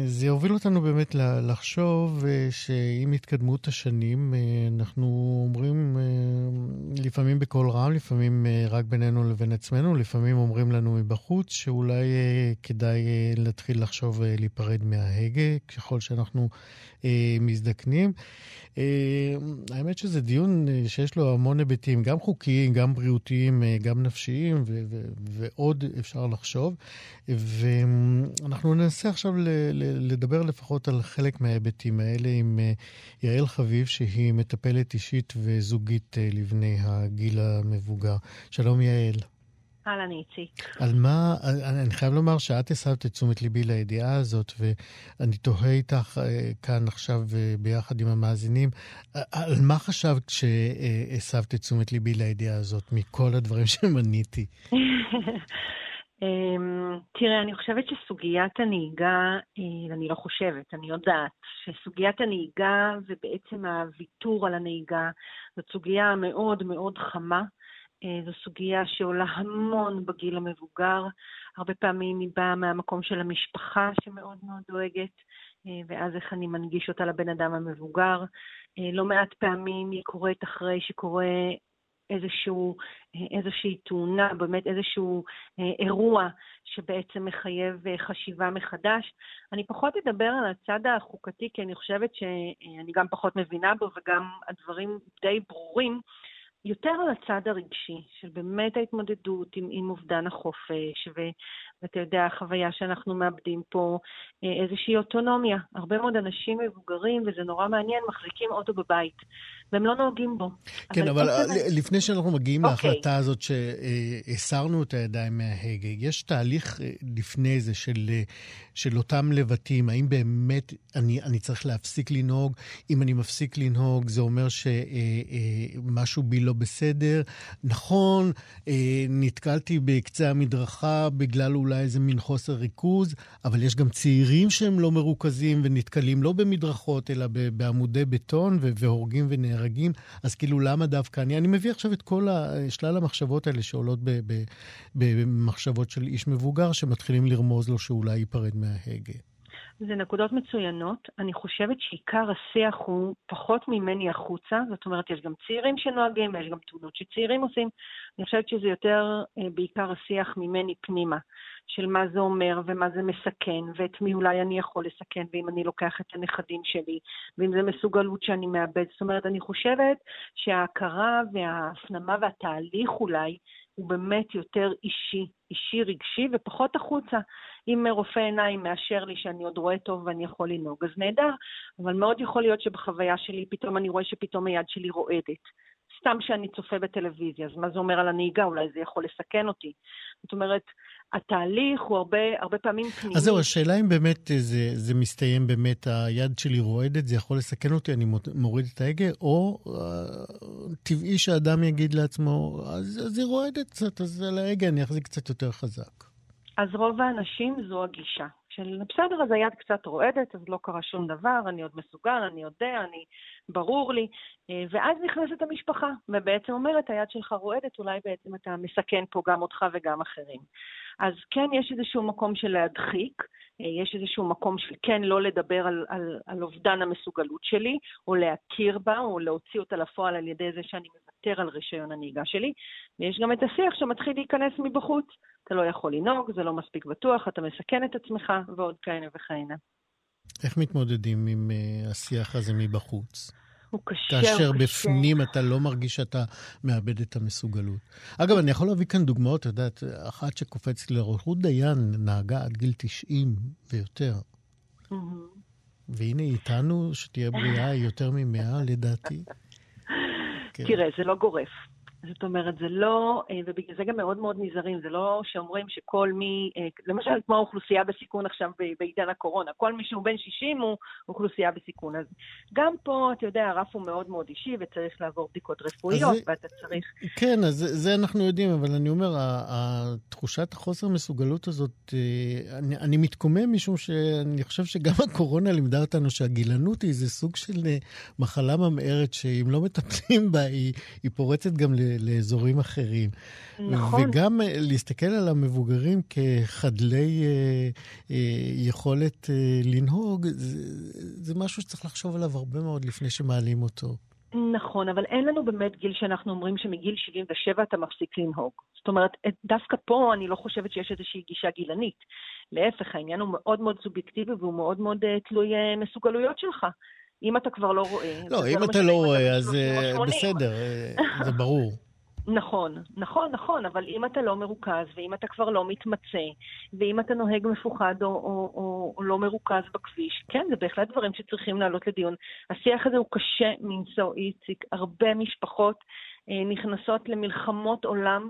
S2: זה הוביל אותנו באמת לחשוב שעם התקדמות השנים אנחנו אומרים לפעמים בקול רם, לפעמים רק בינינו לבין עצמנו, לפעמים אומרים לנו מבחוץ שאולי כדאי להתחיל לחשוב להיפרד מההגה ככל שאנחנו מזדקנים. האמת שזה דיון שיש לו המון היבטים, גם חוקיים, גם בריאותיים, גם נפשיים, ועוד אפשר לחשוב. ואנחנו ננסה עכשיו לדבר לפחות על חלק מההיבטים האלה עם יעל חביב, שהיא מטפלת אישית וזוגית לבני הגיל המבוגר. שלום יעל.
S7: אהלן, איציק.
S2: על מה, אני חייב לומר שאת הסבת את תשומת ליבי לידיעה הזאת, ואני תוהה איתך כאן עכשיו ביחד עם המאזינים, על מה חשבת כשהסבת את תשומת ליבי לידיעה הזאת, מכל הדברים שמניתי?
S7: תראה, אני חושבת שסוגיית הנהיגה, אני לא חושבת, אני יודעת, שסוגיית הנהיגה ובעצם הוויתור על הנהיגה, זאת סוגיה מאוד מאוד חמה. זו סוגיה שעולה המון בגיל המבוגר. הרבה פעמים היא באה מהמקום של המשפחה שמאוד מאוד דואגת, ואז איך אני מנגיש אותה לבן אדם המבוגר. לא מעט פעמים היא קורית אחרי שקורה איזשהו, איזושהי תאונה, באמת איזשהו אירוע שבעצם מחייב חשיבה מחדש. אני פחות אדבר על הצד החוקתי, כי אני חושבת שאני גם פחות מבינה בו, וגם הדברים די ברורים. יותר על הצד הרגשי, של באמת ההתמודדות עם, עם אובדן החופש, אתה יודע, החוויה שאנחנו מאבדים פה אה, איזושהי אוטונומיה. הרבה מאוד אנשים מבוגרים, וזה נורא מעניין, מחזיקים אוטו בבית, והם לא נוהגים בו.
S2: כן, אבל, אבל
S7: זה...
S2: לפני שאנחנו מגיעים
S7: אוקיי.
S2: להחלטה הזאת שהסרנו את הידיים מההגה, יש תהליך אה, לפני זה של, אה, של אותם לבטים, האם באמת אני, אני צריך להפסיק לנהוג? אם אני מפסיק לנהוג, זה אומר שמשהו בי לא בסדר. נכון, נתקלתי בקצה המדרכה בגלל אולי איזה מין חוסר ריכוז, אבל יש גם צעירים שהם לא מרוכזים ונתקלים לא במדרכות, אלא בעמודי בטון והורגים ונהרגים. אז כאילו, למה דווקא אני? אני מביא עכשיו את כל שלל המחשבות האלה שעולות במחשבות של איש מבוגר, שמתחילים לרמוז לו שאולי ייפרד מההגה.
S7: זה נקודות מצוינות. אני חושבת שעיקר השיח הוא פחות ממני החוצה. זאת אומרת, יש גם צעירים שנוהגים, ויש גם תאונות שצעירים עושים. אני חושבת שזה יותר אה, בעיקר השיח ממני פנימה, של מה זה אומר ומה זה מסכן, ואת מי אולי אני יכול לסכן, ואם אני לוקח את הנכדים שלי, ואם זה מסוגלות שאני מאבד. זאת אומרת, אני חושבת שההכרה וההפנמה והתהליך אולי הוא באמת יותר אישי, אישי רגשי ופחות החוצה. אם רופא עיניים מאשר לי שאני עוד רואה טוב ואני יכול לנהוג, אז נהדר, אבל מאוד יכול להיות שבחוויה שלי פתאום אני רואה שפתאום היד שלי רועדת. סתם שאני צופה בטלוויזיה, אז מה זה אומר על הנהיגה? אולי זה יכול לסכן אותי. זאת אומרת, התהליך הוא הרבה, הרבה פעמים פנימי.
S2: אז זהו, השאלה אם באמת זה, זה מסתיים באמת, היד שלי רועדת, זה יכול לסכן אותי, אני מוריד את ההגה, או uh, טבעי שאדם יגיד לעצמו, אז, אז היא רועדת קצת, אז על ההגה אני אחזיק קצת יותר חזק.
S7: אז רוב האנשים זו הגישה. של בסדר, אז היד קצת רועדת, אז לא קרה שום דבר, אני עוד מסוגל, אני יודע, אני, ברור לי. אה, ואז נכנסת המשפחה, ובעצם אומרת, היד שלך רועדת, אולי בעצם אתה מסכן פה גם אותך וגם אחרים. אז כן, יש איזשהו מקום של להדחיק, אה, יש איזשהו מקום של כן לא לדבר על, על, על אובדן המסוגלות שלי, או להכיר בה, או להוציא אותה לפועל על ידי זה שאני מוותר על רישיון הנהיגה שלי. ויש גם את השיח שמתחיל להיכנס מבחוץ. אתה לא יכול לנהוג, זה לא מספיק בטוח, אתה מסכן את עצמך, ועוד כהנה וכהנה.
S2: איך מתמודדים עם uh, השיח הזה מבחוץ?
S7: הוא קשה,
S2: כאשר
S7: הוא קשה.
S2: בפנים אתה לא מרגיש שאתה מאבד את המסוגלות. אגב, אני יכול להביא כאן דוגמאות, את יודעת, אחת שקופצת לי לראש, רות דיין נהגה עד גיל 90 ויותר. והנה איתנו, שתהיה בריאה, היא יותר ממאה לדעתי.
S7: כן. תראה, זה לא גורף. זאת אומרת, זה לא, אה, ובגלל זה גם מאוד מאוד נזהרים, זה לא שאומרים שכל מי, אה, למשל כמו האוכלוסייה בסיכון עכשיו בעידן הקורונה, כל מי שהוא בן 60 הוא אוכלוסייה בסיכון. אז גם פה, אתה יודע, הרף הוא מאוד מאוד אישי וצריך לעבור בדיקות רפואיות, זה, ואתה צריך...
S2: כן, אז זה, זה אנחנו יודעים, אבל אני אומר, תחושת החוסר מסוגלות הזאת, אה, אני, אני מתקומם משום שאני חושב שגם הקורונה לימדה אותנו שהגילנות היא איזה סוג של מחלה ממארת, שאם לא מטפלים בה, היא, היא פורצת גם ל... לאזורים אחרים.
S7: נכון.
S2: וגם אה, להסתכל על המבוגרים כחדלי אה, אה, יכולת אה, לנהוג, זה, זה משהו שצריך לחשוב עליו הרבה מאוד לפני שמעלים אותו.
S7: נכון, אבל אין לנו באמת גיל שאנחנו אומרים שמגיל 77 אתה מפסיק לנהוג. זאת אומרת, דווקא פה אני לא חושבת שיש איזושהי גישה גילנית. להפך, העניין הוא מאוד מאוד סובייקטיבי והוא מאוד מאוד uh, תלוי uh, מסוגלויות שלך. אם אתה כבר לא רואה...
S2: לא, אם אתה לא רואה, אז בסדר, זה ברור.
S7: נכון, נכון, נכון, אבל אם אתה לא מרוכז, ואם אתה כבר לא מתמצא, ואם אתה נוהג מפוחד או, או, או, או לא מרוכז בכביש, כן, זה בהחלט דברים שצריכים לעלות לדיון. השיח הזה הוא קשה מנשוא, איציק. הרבה משפחות אה, נכנסות למלחמות עולם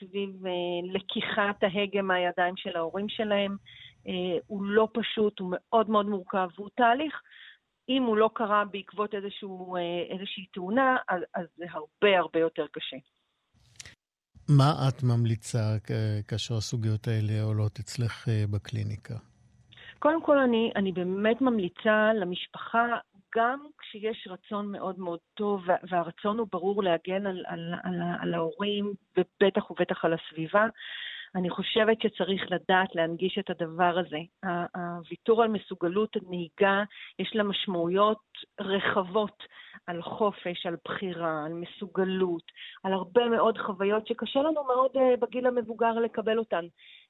S7: סביב אה, לקיחת ההגה מהידיים של ההורים שלהם. אה, הוא לא פשוט, הוא מאוד מאוד מורכב, והוא תהליך. אם הוא לא קרה בעקבות איזשהו, אה, איזושהי תאונה, אז, אז זה הרבה הרבה יותר קשה.
S2: מה את ממליצה כאשר הסוגיות האלה עולות אצלך אה, בקליניקה?
S7: קודם כל, אני, אני באמת ממליצה למשפחה, גם כשיש רצון מאוד מאוד טוב, והרצון הוא ברור להגן על, על, על, על ההורים, ובטח ובטח על הסביבה, אני חושבת שצריך לדעת להנגיש את הדבר הזה. הוויתור על מסוגלות הנהיגה, יש לה משמעויות רחבות על חופש, על בחירה, על מסוגלות, על הרבה מאוד חוויות שקשה לנו מאוד uh, בגיל המבוגר לקבל אותן.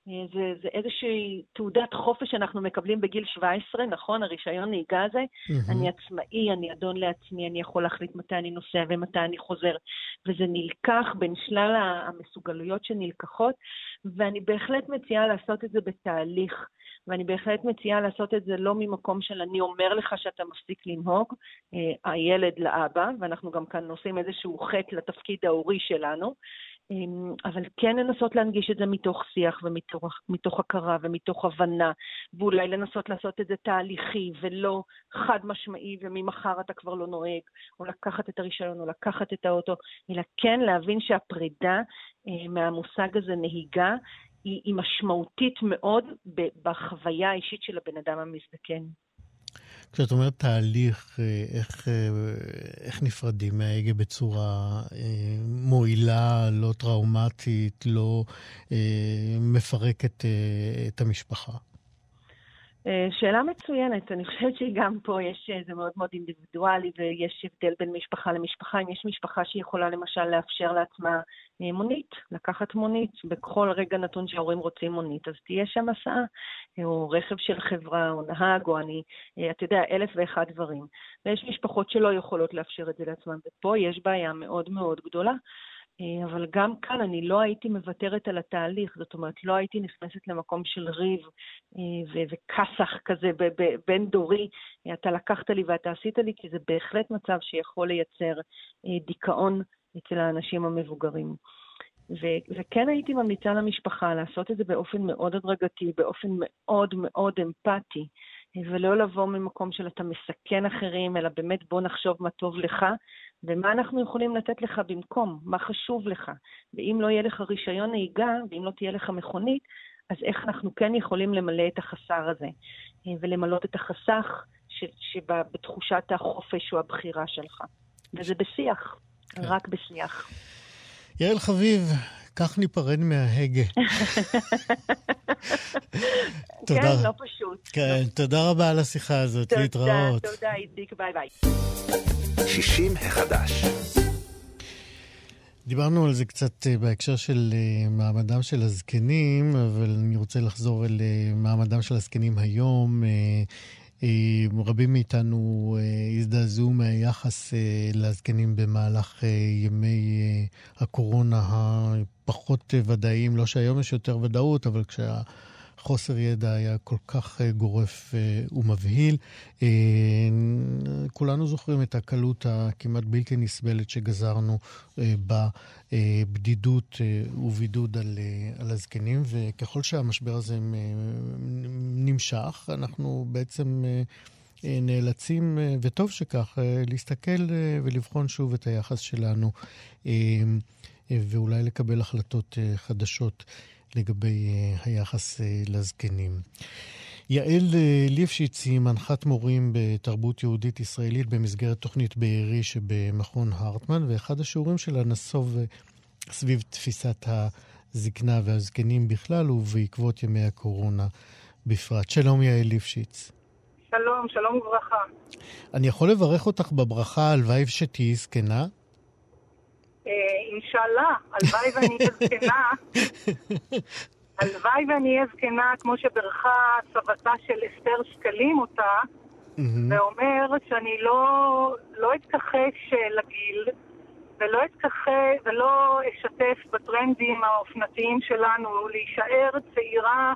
S7: Uh, זה, זה איזושהי תעודת חופש שאנחנו מקבלים בגיל 17, נכון? הרישיון נהיגה הזה. Mm-hmm. אני עצמאי, אני אדון לעצמי, אני יכול להחליט מתי אני נוסע ומתי אני חוזר. וזה נלקח בין שלל המסוגלויות שנלקחות, ואני בהחלט מציעה לעשות את זה בתהליך. ואני בהחלט מציעה לעשות את זה לא ממקום של אני אומר לך שאתה מפסיק לנהוג, אה, הילד לאבא, ואנחנו גם כאן עושים איזשהו חטא לתפקיד ההורי שלנו, אבל כן לנסות להנגיש את זה מתוך שיח ומתוך הכרה ומתוך הבנה, ואולי לנסות לעשות את זה תהליכי ולא חד משמעי וממחר אתה כבר לא נוהג, או לקחת את הרישיון או לקחת את האוטו, אלא כן להבין שהפרידה אה, מהמושג הזה נהיגה היא, היא משמעותית מאוד בחוויה האישית של הבן אדם המזדקן.
S2: כשאת אומרת תהליך, אה, איך, אה, איך נפרדים מההגה בצורה אה, מועילה, לא טראומטית, לא מפרקת את המשפחה?
S7: אה, שאלה מצוינת, אני חושבת שגם פה יש, אה, זה מאוד מאוד אינדיבידואלי ויש הבדל בין משפחה למשפחה. אם יש משפחה שיכולה למשל לאפשר לעצמה אה, מונית, לקחת מונית, בכל רגע נתון שההורים רוצים מונית, אז תהיה שם הסעה, או רכב של חברה, או נהג, או אני, אתה יודע, אלף ואחד דברים. ויש משפחות שלא יכולות לאפשר את זה לעצמן, ופה יש בעיה מאוד מאוד גדולה. אה, אבל גם כאן אני לא הייתי מוותרת על התהליך, זאת אומרת, לא הייתי נכנסת למקום של ריב אה, וכסח כזה בין דורי, אתה לקחת לי ואתה עשית לי, כי זה בהחלט מצב שיכול לייצר אה, דיכאון אצל האנשים המבוגרים. ו- וכן הייתי ממליצה למשפחה לעשות את זה באופן מאוד הדרגתי, באופן מאוד מאוד אמפתי, ולא לבוא ממקום של אתה מסכן אחרים, אלא באמת בוא נחשוב מה טוב לך, ומה אנחנו יכולים לתת לך במקום, מה חשוב לך. ואם לא יהיה לך רישיון נהיגה, ואם לא תהיה לך מכונית, אז איך אנחנו כן יכולים למלא את החסר הזה, ולמלות את החסך שבתחושת החופש או הבחירה שלך. וזה בשיח, כן. רק בשיח.
S2: יעל חביב, כך ניפרד מההגה.
S7: תודה. כן, לא פשוט.
S2: כן, תודה רבה על השיחה הזאת, להתראות.
S7: תודה, תודה, איציק, ביי ביי.
S1: 60 החדש.
S2: דיברנו על זה קצת אה, בהקשר של אה, מעמדם של הזקנים, אבל אני רוצה לחזור אל אה, מעמדם של הזקנים היום. רבים מאיתנו הזדעזעו מהיחס לזקנים במהלך ימי הקורונה הפחות ודאיים. לא שהיום יש יותר ודאות, אבל כשה... חוסר ידע היה כל כך אה, גורף אה, ומבהיל. אה, כולנו זוכרים את הקלות הכמעט בלתי נסבלת שגזרנו בבדידות ובידוד על, על הזקנים, וככל שהמשבר הזה נמשך, אנחנו בעצם... נאלצים, וטוב שכך, להסתכל ולבחון שוב את היחס שלנו, ואולי לקבל החלטות חדשות. לגבי אה, היחס אה, לזקנים. יעל אה, ליפשיץ היא מנחת מורים בתרבות יהודית ישראלית במסגרת תוכנית בארי שבמכון הרטמן, ואחד השיעורים שלה נסוב סביב תפיסת הזקנה והזקנים בכלל ובעקבות ימי הקורונה בפרט. שלום יעל ליפשיץ.
S8: שלום, שלום וברכה.
S2: אני יכול לברך אותך בברכה, הלוואי שתהיי זקנה?
S8: אינשאללה, הלוואי ואני אהיה זקנה. הלוואי ואני אהיה זקנה כמו שברכה סבתה של אסתר שקלים אותה, ואומר שאני לא, לא אתכחש לגיל, ולא אתכחש ולא אשתף בטרנדים האופנתיים שלנו להישאר צעירה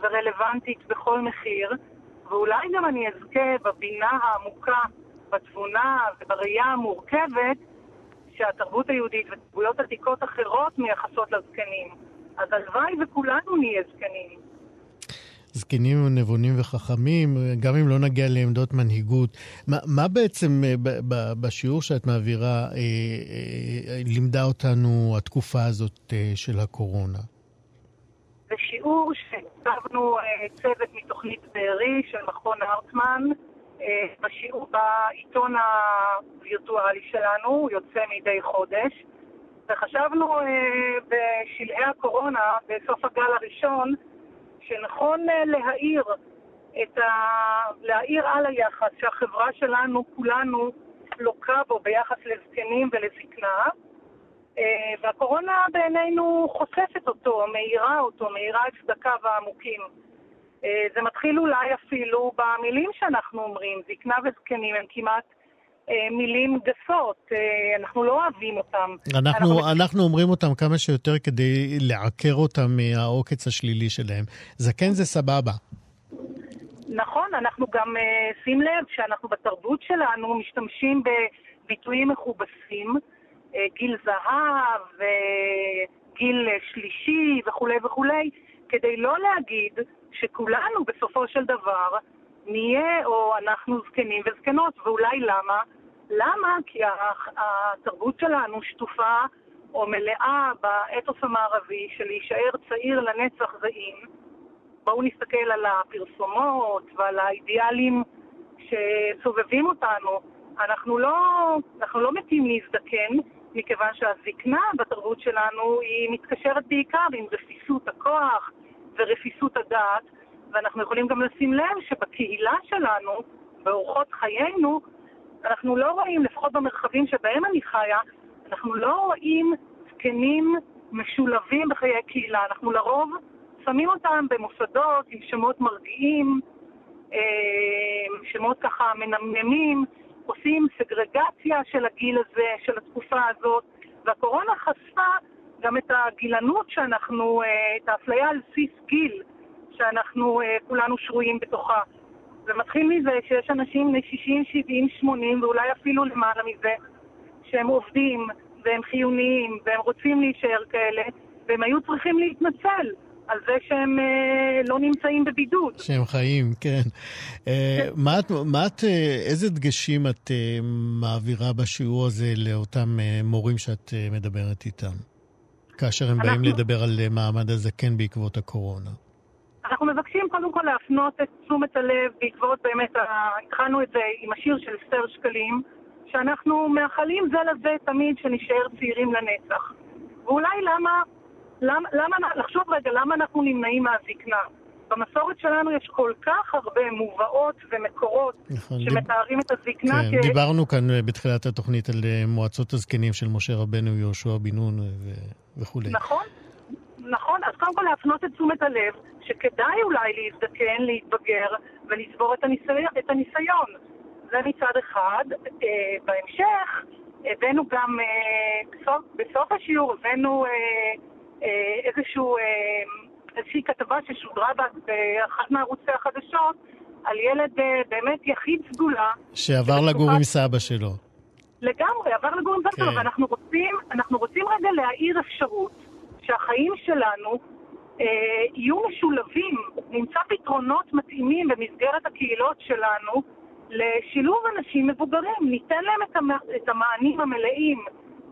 S8: ורלוונטית בכל מחיר, ואולי גם אני אזכה בבינה העמוקה, בתבונה ובראייה המורכבת שהתרבות היהודית ותרבויות עתיקות אחרות מייחסות לזקנים. אז הלוואי וכולנו נהיה זקנים.
S2: זקנים נבונים וחכמים, גם אם לא נגיע לעמדות מנהיגות. מה, מה בעצם אה, בשיעור שאת מעבירה אה, אה, לימדה אותנו התקופה הזאת של הקורונה?
S8: זה שיעור שהצבנו צוות מתוכנית בארי של מכון הרטמן, אה, בשיעור בעיתון הווירטואלי שלנו, הוא יוצא מדי חודש, וחשבנו אה, בשלהי הקורונה, בסוף הגל הראשון, שנכון אה, להעיר את ה... להעיר על היחס שהחברה שלנו, כולנו, לוקה בו ביחס לזקנים ולזקנה, אה, והקורונה בעינינו חושפת אותו, מאירה אותו, מאירה את צדקיו העמוקים. אה, זה מתחיל אולי אפילו במילים שאנחנו אומרים, זקנה וזקנים הם כמעט אה, מילים גסות, אנחנו לא אוהבים אותם.
S2: אנחנו, אנחנו... אנחנו אומרים אותם כמה שיותר כדי לעקר אותם מהעוקץ השלילי שלהם. זקן זה סבבה.
S8: נכון, אנחנו גם, שים לב שאנחנו בתרבות שלנו משתמשים בביטויים מכובסים. אה, גיל זהב, גיל שלישי וכולי וכולי, כדי לא להגיד שכולנו בסופו של דבר נהיה או אנחנו זקנים וזקנות, ואולי למה? למה? כי התרבות שלנו שטופה או מלאה באתוס המערבי של להישאר צעיר לנצח זעים. בואו נסתכל על הפרסומות ועל האידיאלים שסובבים אותנו. אנחנו לא, אנחנו לא מתים להזדקן, מכיוון שהזקנה בתרבות שלנו היא מתקשרת בעיקר עם רפיסות הכוח ורפיסות הדעת, ואנחנו יכולים גם לשים לב שבקהילה שלנו, באורחות חיינו, אנחנו לא רואים, לפחות במרחבים שבהם אני חיה, אנחנו לא רואים זקנים משולבים בחיי קהילה. אנחנו לרוב שמים אותם במוסדות עם שמות מרגיעים, אה, שמות ככה מנמנמים, עושים סגרגציה של הגיל הזה, של התקופה הזאת, והקורונה חשפה גם את הגילנות שאנחנו, אה, את האפליה על בסיס גיל, שאנחנו אה, כולנו שרויים בתוכה. זה מתחיל מזה שיש אנשים בני 60, 70, 80 ואולי אפילו למעלה מזה, שהם עובדים והם חיוניים והם רוצים להישאר כאלה, והם היו צריכים להתנצל על זה שהם אה, לא נמצאים בבידוד.
S2: שהם חיים, כן. אה. מה את, מה את, אה, איזה דגשים את אה, מעבירה בשיעור הזה לאותם אה, מורים שאת אה, מדברת איתם, כאשר הם אנחנו... באים לדבר על אה, מעמד הזקן בעקבות הקורונה?
S8: אנחנו מבקשים קודם כל להפנות את תשומת הלב בעקבות באמת, התחלנו את זה עם השיר של אסתר שקלים, שאנחנו מאחלים זה לזה תמיד שנשאר צעירים לנצח. ואולי למה למה, למה, לחשוב רגע, למה אנחנו נמנעים מהזקנה? במסורת שלנו יש כל כך הרבה מובאות ומקורות נכון, שמתארים דיב... את הזקנה
S2: כן, כ... דיברנו כאן אה, בתחילת התוכנית על אה, מועצות הזקנים של משה רבנו, יהושע בן נון אה, ו... וכולי.
S8: נכון, נכון. אז קודם כל להפנות את תשומת הלב שכדאי אולי להזדקן, להתבגר ולצבור את, הניסי... את הניסיון. זה מצד אחד. אה, בהמשך הבאנו גם, אה, בסוף, בסוף השיעור הבאנו... אה, אה, איזשהו, אה, איזושהי כתבה ששודרה באחת מערוצי החדשות על ילד אה, באמת יחיד סגולה.
S2: שעבר לגור עם סבא שלו.
S8: לגמרי, עבר לגור עם סבא שלו, כן. ואנחנו רוצים, אנחנו רוצים רגע להאיר אפשרות שהחיים שלנו אה, יהיו משולבים, נמצא פתרונות מתאימים במסגרת הקהילות שלנו לשילוב אנשים מבוגרים, ניתן להם את המענים המלאים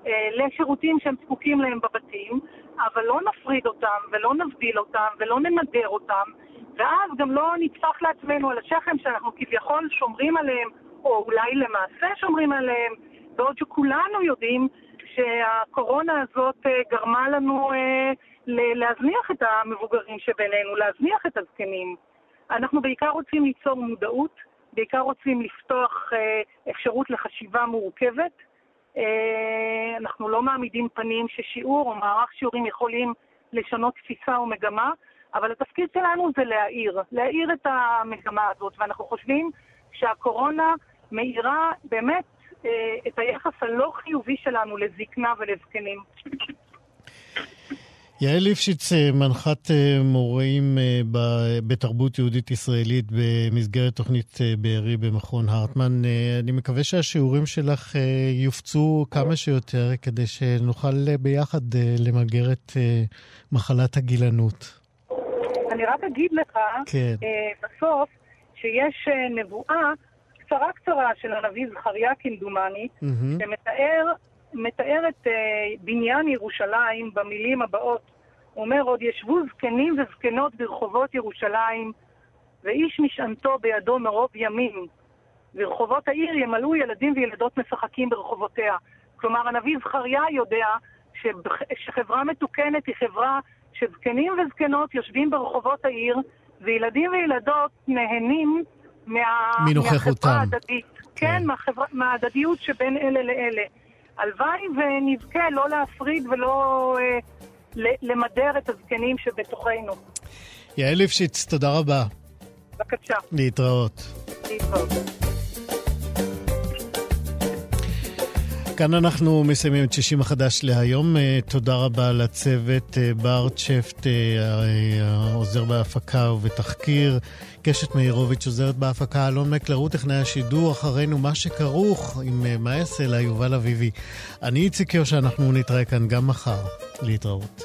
S8: אה, לשירותים שהם זקוקים להם בבתים, אבל לא נפריד אותם ולא נבדיל אותם ולא ננדר אותם, ואז גם לא נטפח לעצמנו על השכם שאנחנו כביכול שומרים עליהם, או אולי למעשה שומרים עליהם, בעוד שכולנו יודעים שהקורונה הזאת אה, גרמה לנו אה, להזניח את המבוגרים שבינינו, להזניח את הזקנים. אנחנו בעיקר רוצים ליצור מודעות, בעיקר רוצים לפתוח אפשרות לחשיבה מורכבת, אה, אנחנו לא מעמידים פנים ששיעור או מערך שיעורים יכולים לשנות תפיסה או מגמה, אבל התפקיד שלנו זה להאיר, להאיר את המגמה הזאת, ואנחנו חושבים שהקורונה מאירה באמת אה, את היחס הלא חיובי שלנו לזקנה ולזקנים.
S2: יעל ליפשיץ, אה, מנחת אה, מורים אה, בתרבות יהודית ישראלית במסגרת תוכנית בארי במכון הרטמן. אני מקווה שהשיעורים שלך יופצו כמה שיותר כדי שנוכל ביחד למגר את מחלת הגילנות.
S8: אני רק אגיד לך, כן. בסוף, שיש נבואה קצרה קצרה של הנביא זכריה כמדומני, mm-hmm. שמתאר מתאר את uh, בניין ירושלים במילים הבאות. הוא אומר, עוד ישבו זקנים וזקנות ברחובות ירושלים, ואיש משענתו בידו מרוב ימים. ורחובות העיר ימלאו ילדים וילדות משחקים ברחובותיה. כלומר, הנביא זכריה יודע שחברה מתוקנת היא חברה שזקנים וזקנות יושבים ברחובות העיר, וילדים וילדות נהנים מה...
S2: מנוכחותם.
S8: מהחברה ההדדית. כן, מהחברה, מההדדיות שבין אלה לאלה. הלוואי ונזכה לא להפריד ולא אה, למדר את הזקנים שבתוכנו.
S2: יעל ליפשיץ, תודה רבה.
S8: בבקשה,
S2: להתראות.
S8: להתראות.
S2: כאן אנחנו מסיימים את 60 החדש להיום. אה, תודה רבה לצוות אה, בר צ'פט, אה, העוזר בהפקה ובתחקיר, קשת מאירוביץ' עוזרת בהפקה, אלון מקלר הוא טכנאי השידור, אחרינו מה שכרוך עם לה יובל אביבי. אני איציק יושע, אנחנו נתראה כאן גם מחר. להתראות.